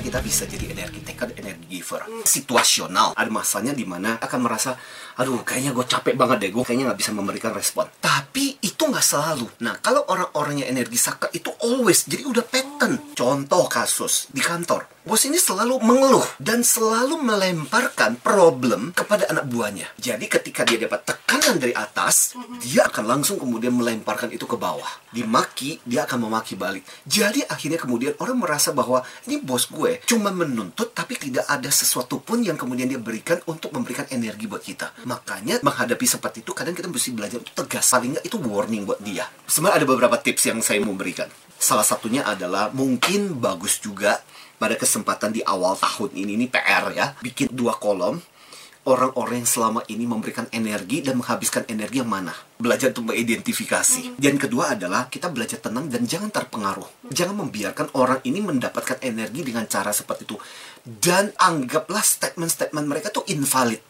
kita bisa jadi energi taker, energi giver. Situasional. Ada masanya di mana akan merasa, aduh kayaknya gue capek banget deh, gue kayaknya nggak bisa memberikan respon. Tapi itu nggak selalu. Nah, kalau orang-orangnya energi saka itu always, jadi udah Contoh kasus di kantor. Bos ini selalu mengeluh dan selalu melemparkan problem kepada anak buahnya. Jadi ketika dia dapat tekanan dari atas, dia akan langsung kemudian melemparkan itu ke bawah. Dimaki, dia akan memaki balik. Jadi akhirnya kemudian orang merasa bahwa ini bos gue cuma menuntut tapi tidak ada sesuatu pun yang kemudian dia berikan untuk memberikan energi buat kita. Makanya menghadapi seperti itu kadang kita mesti belajar untuk tegas. Paling nggak itu warning buat dia. Sebenarnya ada beberapa tips yang saya mau berikan. Salah satunya adalah mungkin bagus juga pada kesempatan di awal tahun ini ini PR ya bikin dua kolom orang-orang yang selama ini memberikan energi dan menghabiskan energi yang mana? Belajar untuk mengidentifikasi. Dan kedua adalah kita belajar tenang dan jangan terpengaruh. Jangan membiarkan orang ini mendapatkan energi dengan cara seperti itu. Dan anggaplah statement-statement mereka tuh invalid.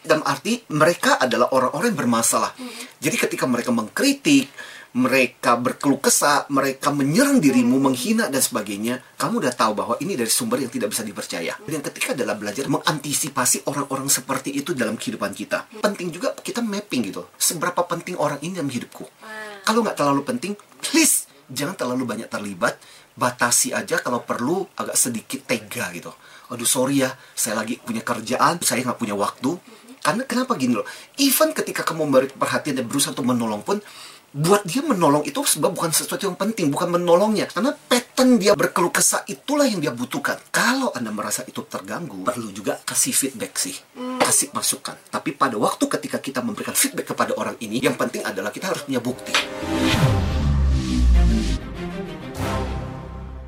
Dalam arti mereka adalah orang-orang yang bermasalah. Jadi ketika mereka mengkritik mereka berkeluh kesah, mereka menyerang dirimu, menghina dan sebagainya, kamu udah tahu bahwa ini dari sumber yang tidak bisa dipercaya. Dan yang ketiga adalah belajar mengantisipasi orang-orang seperti itu dalam kehidupan kita. Penting juga kita mapping gitu. Seberapa penting orang ini dalam hidupku. Kalau nggak terlalu penting, please jangan terlalu banyak terlibat. Batasi aja kalau perlu agak sedikit tega gitu. Aduh sorry ya, saya lagi punya kerjaan, saya nggak punya waktu. Karena kenapa gini loh, even ketika kamu memberi perhatian dan berusaha untuk menolong pun, buat dia menolong itu sebab bukan sesuatu yang penting, bukan menolongnya. Karena pattern dia berkeluh kesah itulah yang dia butuhkan. Kalau Anda merasa itu terganggu, perlu juga kasih feedback sih. Kasih masukan. Tapi pada waktu ketika kita memberikan feedback kepada orang ini, yang penting adalah kita harus punya bukti.